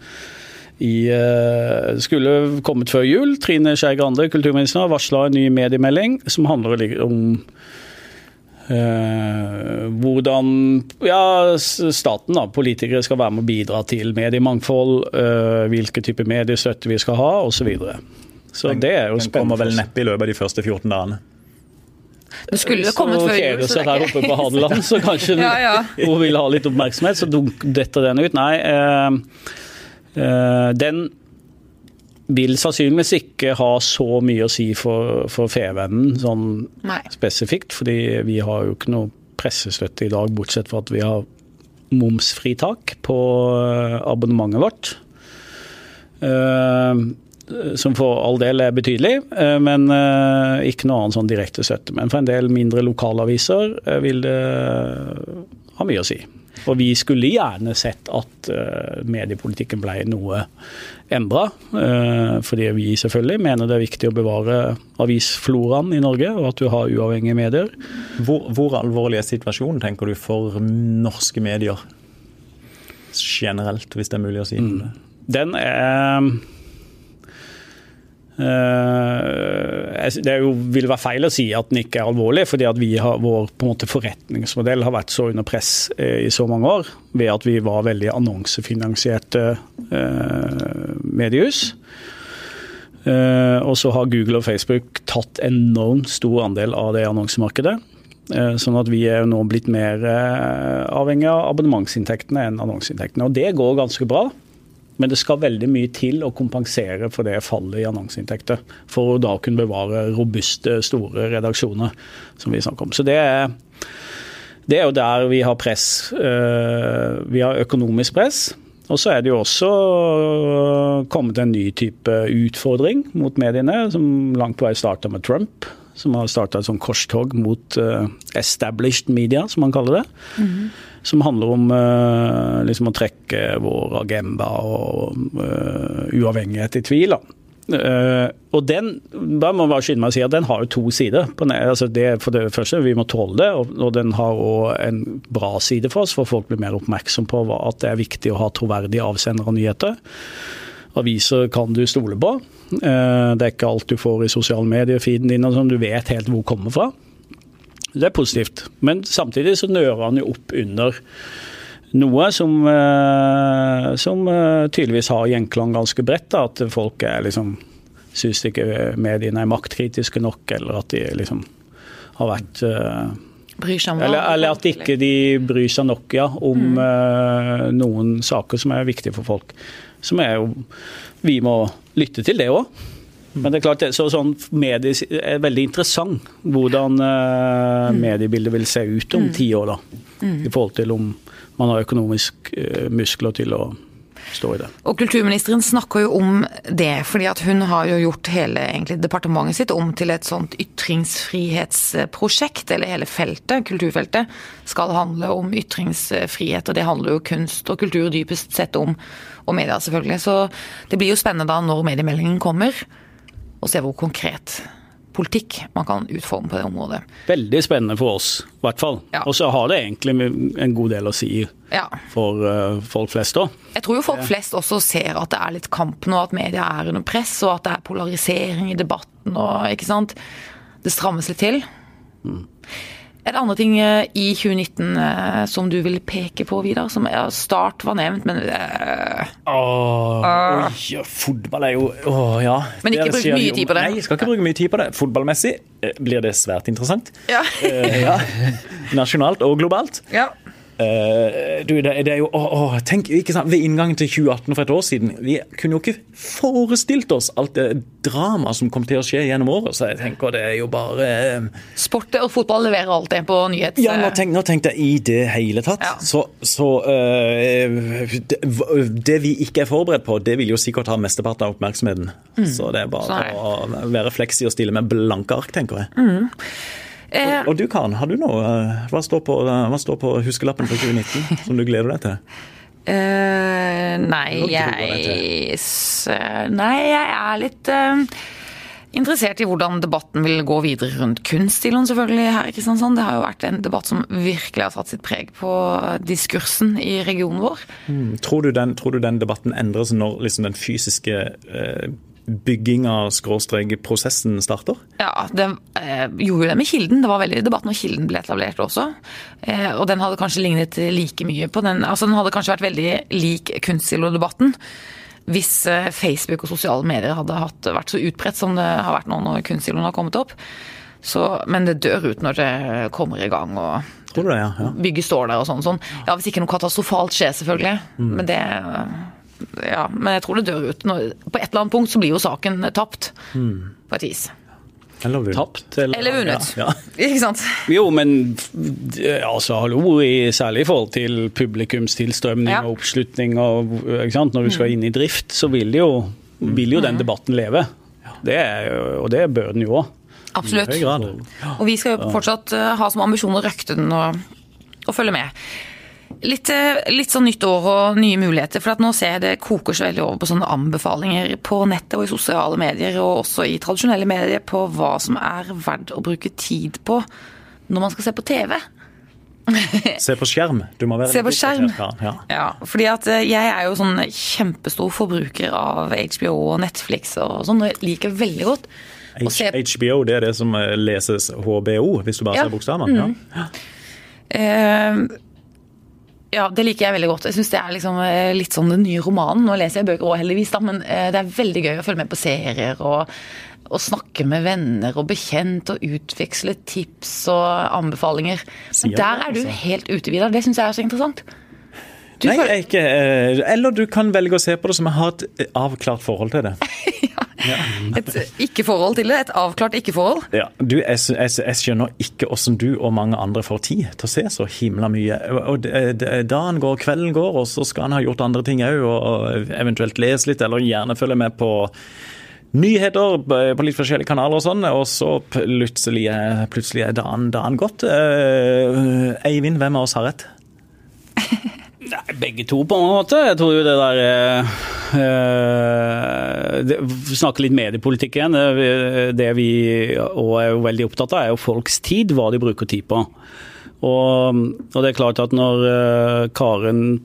i, uh, skulle kommet før jul. Trine Skei Grande, kulturminister, varsla en ny mediemelding som handler om uh, hvordan ja, staten, da, politikere, skal være med å bidra til mediemangfold, uh, hvilke typer mediestøtte vi skal ha osv. Så, videre. så det er jo spennende. Den kommer vel neppe i løpet av de første 14 dagene. Det skulle kommet før jul. Så her oppe på Hadeland, så kanskje ja, ja. hun vil ha litt oppmerksomhet, så detter den ut. Nei. Eh, Eh, den vil sannsynligvis ikke ha så mye å si for, for Fevennen sånn spesifikt, fordi vi har jo ikke noe pressestøtte i dag, bortsett fra at vi har momsfritak på eh, abonnementet vårt. Uh, som for all del er betydelig, men ikke noe annet sånn direkte støtte. Men for en del mindre lokalaviser vil det ha mye å si. Og vi skulle gjerne sett at uh, mediepolitikken ble noe endra. Uh, fordi vi selvfølgelig mener det er viktig å bevare avisfloraen i Norge, og at du har uavhengige medier. Hvor, hvor alvorlig er situasjonen, tenker du, for norske medier generelt, hvis det er mulig å si mm. Den er Eh, det jo, vil være feil å si at den ikke er alvorlig, fordi at har, vår måte, forretningsmodell har vært så under press eh, i så mange år ved at vi var veldig annonsefinansierte eh, mediehus. Eh, og så har Google og Facebook tatt enormt stor andel av det annonsemarkedet. Eh, sånn at vi er nå blitt mer eh, avhengig av abonnementsinntektene enn annonseinntektene. Og det går ganske bra. Men det skal veldig mye til å kompensere for det fallet i annonseinntekter. For å da kunne bevare robuste, store redaksjoner, som vi snakker om. Så det er, det er jo der vi har press. Eh, vi har økonomisk press. Og så er det jo også kommet en ny type utfordring mot mediene, som langt på vei starta med Trump. Som har starta et sånt korstog mot uh, established media, som man kaller det. Mm -hmm som handler om uh, liksom å trekke vår agenda og uh, uavhengighet i tvil. Uh, og den da må bare skynde meg å si at den har jo to sider. Altså det, for det første, Vi må tåle det, og, og den har òg en bra side for oss, for folk blir mer oppmerksom på at det er viktig å ha troverdige avsendere av nyheter. Aviser kan du stole på. Det er ikke alt du får i sosiale medier, feeden din, som du vet helt hvor kommer fra. Det er positivt. Men samtidig så nører han jo opp under noe som, eh, som eh, tydeligvis har gjenklang ganske bredt. At folk er liksom syns ikke mediene er maktkritiske nok, eller at de liksom har vært om Eller, eller at ikke de bryr seg nok ja, om Mm. eh, noen saker som er viktige for folk. Som er jo Vi må lytte til det òg. Men det er klart, så sånn medie er veldig interessant hvordan Mm. mediebildet vil se ut om ti år. da. I forhold til om man har økonomisk uh, muskler til å stå i det. Og kulturministeren snakker jo om det, fordi at hun har jo gjort hele egentlig, departementet sitt om til et sånt ytringsfrihetsprosjekt, eller hele feltet, kulturfeltet, skal handle om ytringsfrihet, og det handler jo kunst og kultur dypest sett om, og media selvfølgelig. Så det blir jo spennende da når mediemeldingen kommer, å se hvor konkret politikk man kan utforme på det området. Veldig spennende for oss, i hvert fall. Ja. Og så har det egentlig en god del å si Ja. for uh, folk flest òg. Jeg tror jo folk flest også ser at det er litt kamp nå, at media er under press, og at det er polarisering i debatten og ikke sant. Det strammes litt til. Et andre ting eh, i 2019 eh, som du vil peke på, Vidar, som ja, Start var nevnt, men eh, Åh, oi, fotball er jo Åh, ja. Men ikke Det bruk mye tid på det. Nei, jeg skal ikke bruke mye tid på det. Fotballmessig blir det svært interessant. Ja. uh, ja. Nasjonalt og globalt. ja. Eh, du, det, det er jo å, å, tenk, ikke sant, Ved inngangen til 2018 for et år siden Vi kunne jo ikke forestilt oss alt det dramaet som kom til å skje gjennom året. Så jeg tenker det er jo bare uh, Sport og fotball leverer alltid på nyhets... Ja, nå, tenk, nå tenkte jeg i det hele tatt. Ja. Så, så uh, det, det vi ikke er forberedt på, det vil jo sikkert ha mesteparten av oppmerksomheten. Så det er bare Så er å være fleksi og stille med blanke ark, tenker jeg. Eh, Og du Karen, har du noe? eh, Hva står på, eh, hva står på huskelappen for 2019 som du gleder deg til? Eh, nei, jeg Nei, jeg er litt uh, interessert i hvordan debatten vil gå videre rundt kunststilen selvfølgelig her i Kristiansand. Det har jo vært en debatt som virkelig har satt sitt preg på diskursen i regionen vår. Tror du den, tror du den debatten endres når liksom den fysiske eh, bygginga, skråstrek, prosessen starter? Ja, det eh, gjorde jo det med Kilden. Det var veldig debatt når Kilden ble etablert også. Eh, og den hadde kanskje lignet like mye på den Altså den hadde kanskje vært veldig lik kunstsilo-debatten. Hvis eh, Facebook og sosiale medier hadde hatt, vært så utbredt som det har vært nå når kunstsiloen har kommet opp. Så, men det dør ut når det kommer i gang og Tror du det, ja? ja. bygget står der og sånn. sånn. Ja, Hvis ikke noe katastrofalt skjer, selvfølgelig. Men det Ja, men jeg tror det dør ut. Når, på et eller annet punkt så blir jo saken tapt. På et vis. Eller vunnet. Tapt. Eller vunnet. Ja, ja. Ikke sant? Jo, men eh, altså, hallo, i, særlig i forhold til publikumstilstrømning Ja. og oppslutning og ikke sant? Når du skal inn i drift, så vil jo, vil jo den debatten leve. Det er, og det bør den jo òg. Absolutt. Og vi skal jo fortsatt eh, ha som ambisjon å røkte den og, og følge med. Litt, eh, litt sånn nytt år og nye muligheter, for at nå ser jeg det koker så veldig over på sånne anbefalinger på nettet og i sosiale medier, og også i tradisjonelle medier, på hva som er verdt å bruke tid på når man skal se på TV. Se på skjerm. Du må være Se på skjerm. Ja. Ja, fordi at eh, jeg er jo sånn kjempestor forbruker av HBO og Netflix og sånn, og jeg liker veldig godt å se HBO det er det som eh, leses HBO, hvis du bare Ja. Mm. ser bokstavene. Ja. Eh, ja, det liker jeg veldig godt. Jeg syns det er liksom eh, litt sånn den nye romanen. Nå leser jeg bøker òg, heldigvis, da, men eh, det er veldig gøy å følge med på serier og, og snakke med venner og bekjent og utveksle tips og anbefalinger. Men der er du altså. helt ute, Vidar. Det syns jeg er så interessant. Du Nei, jeg er ikke eh, Eller du kan velge å se på det som jeg har et eh, avklart forhold til det. Et ikke-forhold til det. Et avklart ikke-forhold. Ja, du, jeg, jeg, jeg skjønner ikke hvordan du og mange andre får tid til å se så himla mye. Og det- Dagen går, kvelden går, og så skal han ha gjort andre ting òg, og eventuelt lese litt, eller gjerne følge med på nyheter på litt forskjellige kanaler og sånn, og så plutselig plutselig er dagen, dagen gått. Eh, Eivind, hvem av oss har rett? Begge to, på en måte. Jeg tror jo det der det, Vi snakker litt mediepolitikk igjen. Det, vi òg er jo veldig opptatt av, er jo folks tid, hva de bruker tid på. Og, og det er klart at når Karen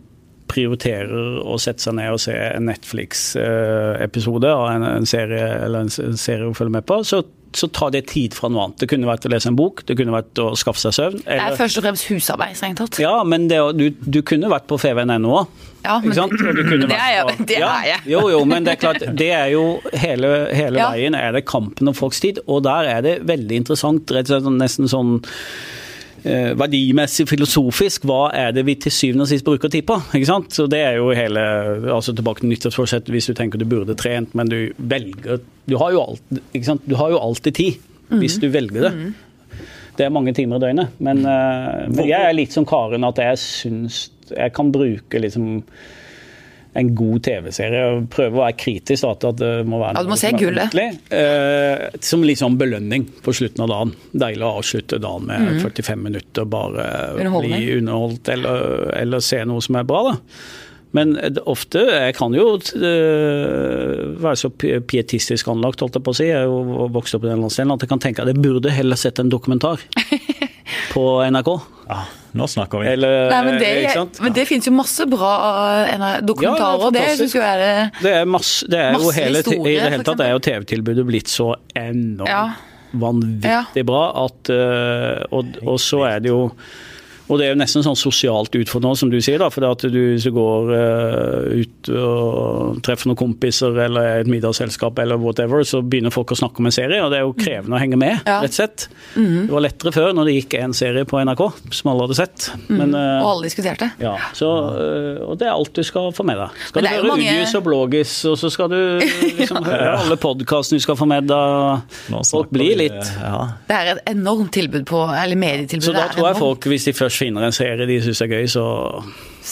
prioriterer å sette seg ned og se en Netflix-episode av en, serie eller en serie å følge med på, så, så tar det tid fra noe annet. Det kunne vært å lese en bok, det kunne vært å skaffe seg søvn. Det er først og fremst husarbeid, strengt tatt. Ja, men det, du, du kunne vært på fvn.no òg. Ja, men- Det er jeg- på- det ja, er. Jo, jo, men det er klart, det er jo hele, hele Ja. veien er det kampen om folks tid, og der er det veldig interessant, rett og slett nesten sånn verdimessig, filosofisk, hva er det vi til syvende og sist bruker tid på? ikke sant? Så Det er jo hele, altså tilbake til nyttårsforsett hvis du tenker du burde trent, men du velger Du har jo, alt, ikke sant? Du har jo alltid tid, hvis du velger det. Det er mange timer i døgnet. Men, eh, men jeg er litt som Karen, at jeg syns jeg kan bruke liksom en god TV-serie prøve å være kritisk da, til at det må være Ja, du må se gullet. eh, som liksom belønning på slutten av dagen. Deilig å avslutte dagen med 45 minutter, bare. Bli underholdt eller, eller se noe som er bra. da. Men ofte Jeg kan jo eh, være så pietistisk anlagt, holdt jeg på å si. Jeg er jo vokst opp i den landsdelen at jeg kan tenke at jeg burde heller sett en dokumentar på NRK. Ja, nå snakker vi. Eller, Nei, men det, Eh, ikke sant? men det finnes jo masse bra eh, dokumentarer, Ja, og det er det syns jeg er Det er, masse, det er jo hele, historie, I det hele tatt er jo TV-tilbudet blitt så enormt Ja. vanvittig Ja. bra at eh, og, og så er det jo og det er jo nesten sånn sosialt utfordrende, som du sier. da, for at du, Hvis du går uh, ut og treffer noen kompiser eller er i et middagsselskap, eller whatever, så begynner folk å snakke om en serie, og det er jo krevende å henge med. Mm. Ja. Mm. rett og slett. Det var lettere før, når det gikk en serie på NRK som alle hadde sett. Men, uh, Og alle diskuterte. ja, så, uh, og det er alt du skal få med deg. Skal du er høre mange- Udgis og Blågis, og så skal du liksom høre alle podkastene du skal få med deg. Folk blir litt ja. Det er et enormt tilbud på Eller medietilbud. Så da er tror jeg folk, hvis de først finner en serie de syns er gøy, så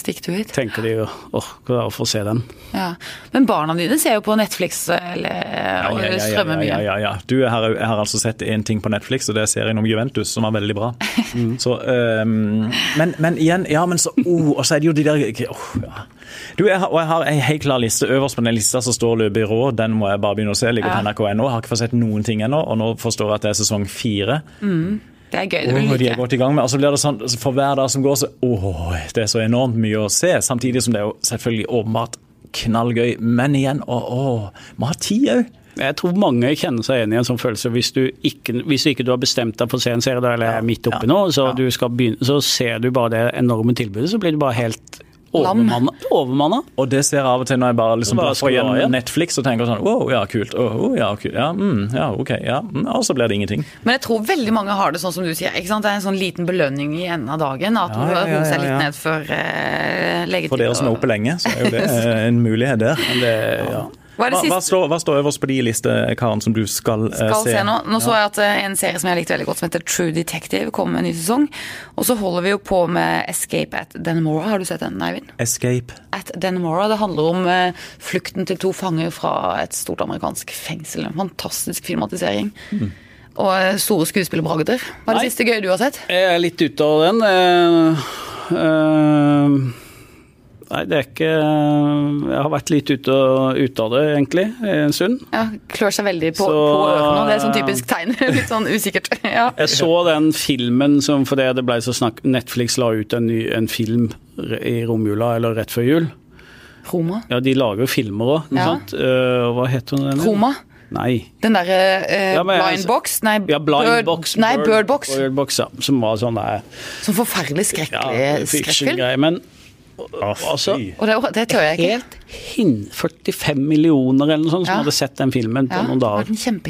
tenker de jo åh, få se den. Ja. Men barna dine ser jo på Netflix eller og ja, ja, strømmer mye. ja, ja, ja. Du, jeg har, jeg har altså sett én ting på Netflix, og det er serien om Juventus, som er veldig bra. Så, um, men, men igjen, ja, men så oh, Og så er det jo de der oh, ja. Du, jeg har, og jeg har en helt klar liste. Øverst på den lista så står Le Byrå. Den må jeg bare begynne å se. Ligger på. NRK.no. Har ikke fått sett noen ting ennå, og nå forstår jeg at det er sesong fire. Det er gøy. Det blir er like. godt i gang med, og så blir det sånn, For hver dag som går, så åh, det er så enormt mye å se. Samtidig som det er jo selvfølgelig åpenbart knallgøy. Men igjen, åh, åh, må ha tid òg. Jeg tror mange kjenner seg igjen i en sånn følelse. Hvis du ikke, hvis ikke du har bestemt deg for å se en serie, eller er midt oppi Ja, nå, så, ja. du skal begynne, så ser du bare det enorme tilbudet, så blir du bare helt. Overmanna. overmanna. Og det ser jeg av og til når jeg bare liksom Bare får gjennom igjen. Netflix og tenker sånn wow, ja, kult. Åh, oh, ja, kult. Ja, mm, ja, ok. Ja, mm, og så blir det ingenting. Men jeg tror veldig mange har det sånn som du sier. ikke sant? Det er en sånn liten belønning i enden av dagen. At Ja, man ja, ja, seg litt ja. ned før eh, legetid. For dere som er oppe lenge, så er jo det en mulighet der. Men det, ja. Hva er det Hva, hva, står, hva står øverst på de liste, Karen, som du skal, eh, skal se? se nå? Nå så jeg at eh, en serie som jeg likte veldig godt, som heter True Detective, kommer med en ny sesong. Og så holder vi jo på med Escape at Denmora. Har du sett den, Eivind? Escape. At Denmora. Det handler om eh, flukten til to fanger fra et stort amerikansk fengsel. En fantastisk filmatisering. Og eh, store skuespillerbragder. Hva er det Nei. siste gøye du har sett? Jeg er litt ute av den. Uh, eh, nei, det er ikke Jeg har vært litt ute, ute av det, egentlig, en stund. Ja, Klør seg veldig på, Så- på økene, Det er sånn typisk tegn. Litt sånn usikkert. Ja. Jeg så den filmen som fordi det ble så snakk Netflix la ut en, ny, en film i romjula, eller rett før jul. Roma. Ja, de lager jo filmer òg, Ja. Eh, hva heter den? Roma. Nei. Den derre eh, Ja, Blind Box? Nei, Ja, Blind Bird, Box. nei Bird Box. Bird Box, ja. Som var sånn der Sånn forferdelig ja, skrekkelig skrekkfilm. fiction-greie. Men altså. Og det, det tør jeg ikke. Helt hin 45 millioner eller noe sånt som Ja. hadde sett den filmen på Ja, noen dager.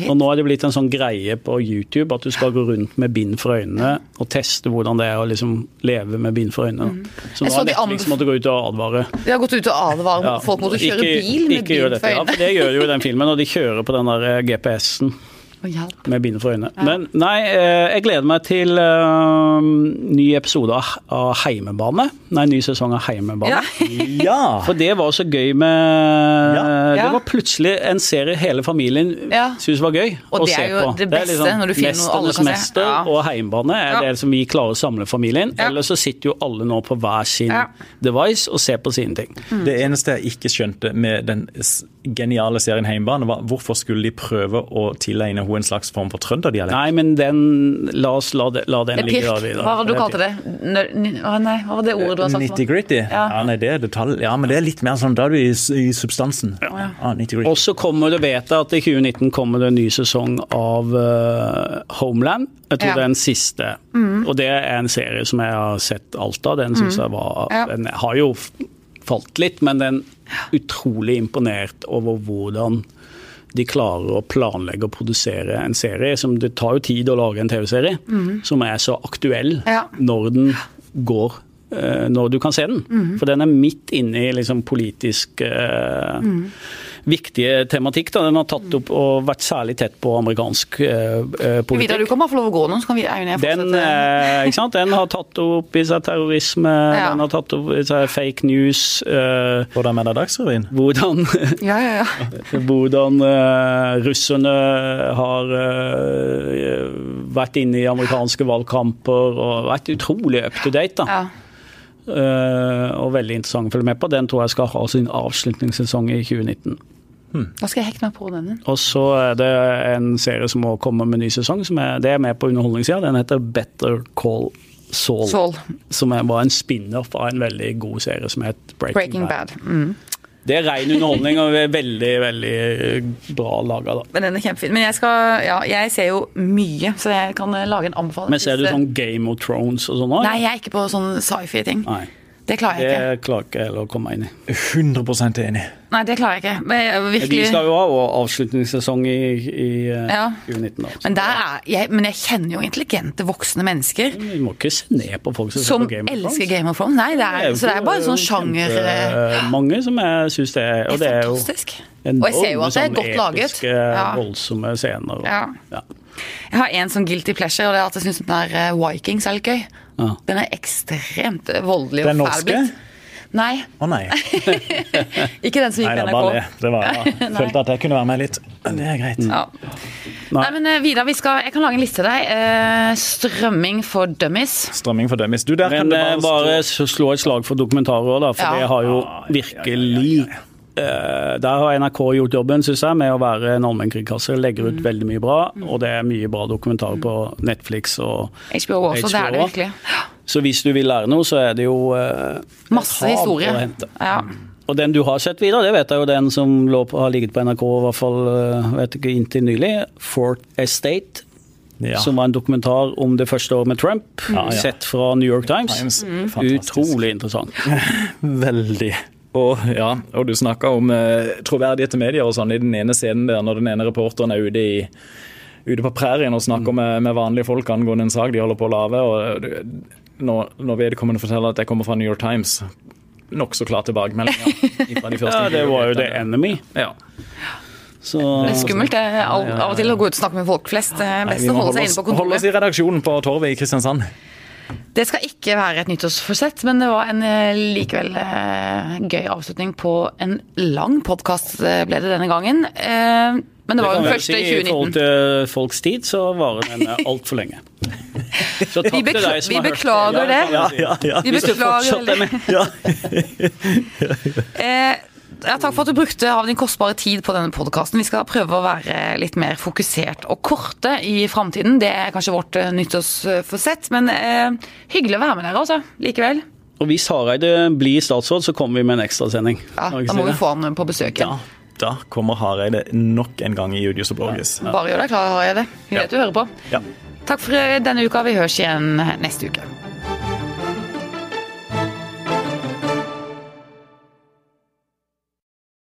Og nå er det blitt en sånn greie på YouTube at du skal gå rundt med bind for øynene og teste hvordan det er å liksom leve med bind for øynene. Så nå har de Netflix anbef- måtte gå ut og advare. De har gått ut og advare Ja, folk mot å kjøre ikke- bil med bind for øynene. Ja, for det gjør jo i den filmen, og de kjører på den der eh, GPS-en. Med bind for øynene. Men nei, eh, jeg gleder meg til uh, ny episode av, Heimebane. Nei, ny sesong av Heimebane. Ja. Ja! For det var så gøy med Ja. Ja. Det var plutselig en serie hele familien Ja. syntes var gøy Og å det er se jo på. det beste, når du finner noe alle kan se. mester Ja. og Heimebane er Ja. det som vi klarer å samle familien. Ja. Ellers så sitter jo alle nå på hver sin Ja. device og ser på sine ting. Det eneste jeg ikke skjønte med den geniale serien Heimebane, var hvorfor skulle de prøve å tilegne henne en slags form for trønderdialekt? Nei, men den La oss la, det, la den er ligge der pirk. videre. Hva var det du kalte det? Nø- nei, hva var det ordet du har sagt? Nitty-gritty? Ja. Ja. nei, det er detalj. Ja, men det er litt mer sånn, da er du i, i substansen. Ja. nitty-gritty. Og så kommer du vet jeg at i 2019 kommer det en ny sesong av uh, Homeland. Jeg tror Ja. det er den siste. Og det er en serie som jeg har sett alt av. Den synes jeg var Ja. Den har jo falt litt, men den utrolig imponert over hvordan de klarer å planlegge og produsere en serie som Det tar jo tid å lage en TV-serie som er så aktuell Ja. når den går eh, når du kan se den. For den er midt inne i liksom politisk eh, viktige tematikk. Da. Den har tatt opp og vært særlig tett på amerikansk eh, eh, politikk. Vidar, du kan bare få lov å gå nå, så kan vi Eivind Den, eh, ikke sant? den har tatt opp i seg terrorisme, Ja. den har tatt opp i seg fake news. eh, Hvordan mener Dagsrevyen? hvordan Ja, ja, ja. hvordan eh, russerne har eh, vært inne i amerikanske valgkamper og vært utrolig up to date. da. ja. Uh, og veldig interessant å følge med på. Den tror jeg skal ha sin avslutningssesong i 2019. Da skal jeg hekte meg på den. Og så er det en serie som må komme med ny sesong. Som er, det er med på underholdningssida. Den heter Better Call Saul. Saul. Som er bare en spin-off av en veldig god serie som het Breaking, Breaking Bad. Bad. Mm. Det er ren underholdning og er veldig, veldig bra laga. Men den er kjempefin. Men jeg skal Ja, jeg ser jo mye, så jeg kan eh, lage en anbefaling. Men ser du eh, sånn Game of Thrones og sånn òg? Nei, jeg er ikke på sånn sci-fi-ting. Nei. Det klarer jeg ikke. Det klarer ikke jeg å komme inn i. 100 enig. Nei, det klarer jeg ikke. Men virkelig... De skal jo ha avslutningssesong i, i eh, Ja. 2019. Da. men, der er, jeg, men jeg kjenner jo intelligente voksne mennesker Vi må ikke se ned på folk som, som på Game of elsker Game of Thrones. Nei, det er, så det er bare en sånn sjanger Mange som jeg syns det er. Og Det det er er jo fantastisk. Og jeg ser jo at det er godt laget. episke, Ja. voldsomme scener. Og, Ja. ja. Jeg har en sånn guilty pleasure, og det er at jeg syns den der eh, Vikings er litt gøy. Ja. Den er ekstremt eh, voldelig og Den fæl norske? blitt. Nei, Å nei. ikke den som Nei, gikk på bare det. Det var, ja. følte at jeg kunne være med litt. Men det er greit. Ja. Nei, men eh, Vidar, vi skal, jeg kan lage en liste til deg. Uh, strømming for dummies. Strømming for dummies. Du, der kan Men kan du bare, bare slå et slag for dokumentarer òg, da. For Ja. det har jo virkelig Der har NRK gjort jobben, syns jeg, med å være en allmennkringkaster. Legger Mm. ut veldig mye bra, og det er mye bra dokumentarer på Netflix og HBO også, det er det virkelig. Så hvis du vil lære noe, så er det jo eh, Masse historie. å hente. Ja. Og den du har sett videre, det vet jeg jo den som lå på, har ligget på NRK i hvert fall eh, vet ikke, inntil nylig. Fort Estate. Ja. Som var en dokumentar om det første året med Trump, Ja, ja. sett fra New York Times. Times. Fantastisk. Utrolig interessant. Veldig. Og, ja, og du snakka om eh, troverdighet til medier og sånn i den ene scenen der når den ene reporteren er ute, i, ute på prærien og snakker med, med vanlige folk angående en sak de holder på å lage. Og du- når, når vedkommende forteller at jeg kommer fra New York Times, nokså klar tilbakemelding. de Ja, det var jo The Enemy. Ja. Så Det er skummelt det, er av, og til å gå ut og snakke med folk flest. Det er best Nei, å holde seg inne på kontoret. holde oss i redaksjonen på Torvet i Kristiansand. Det skal ikke være et nyttårsforsett, men det var en eh, likevel eh, gøy avslutning på en lang podkast, ble det denne gangen. Eh, men det var det den første i 2019. I forhold til folks tid, så varer den altfor lenge. Så takk Vi til deg som vi har hørt beklager det. Ja, ja, ja. Vi beklager fortsatt ja, takk for at du brukte av din kostbare tid på denne podkasten. Vi skal prøve å være litt mer fokusert og korte i framtiden. Det er kanskje vårt eh, nyttårsforsett, men eh, hyggelig å være med dere, altså. Likevel. Og hvis Hareide blir statsråd, så kommer vi med en ekstrasending. Ja, da må si vi få han på besøk Ja, da kommer Hareide nok en gang i Judius og Blågis. Bare gjør deg klar, Hareide. Vi Ja. vet du hører på. Ja. Takk for eh, denne uka. Vi høres igjen neste uke.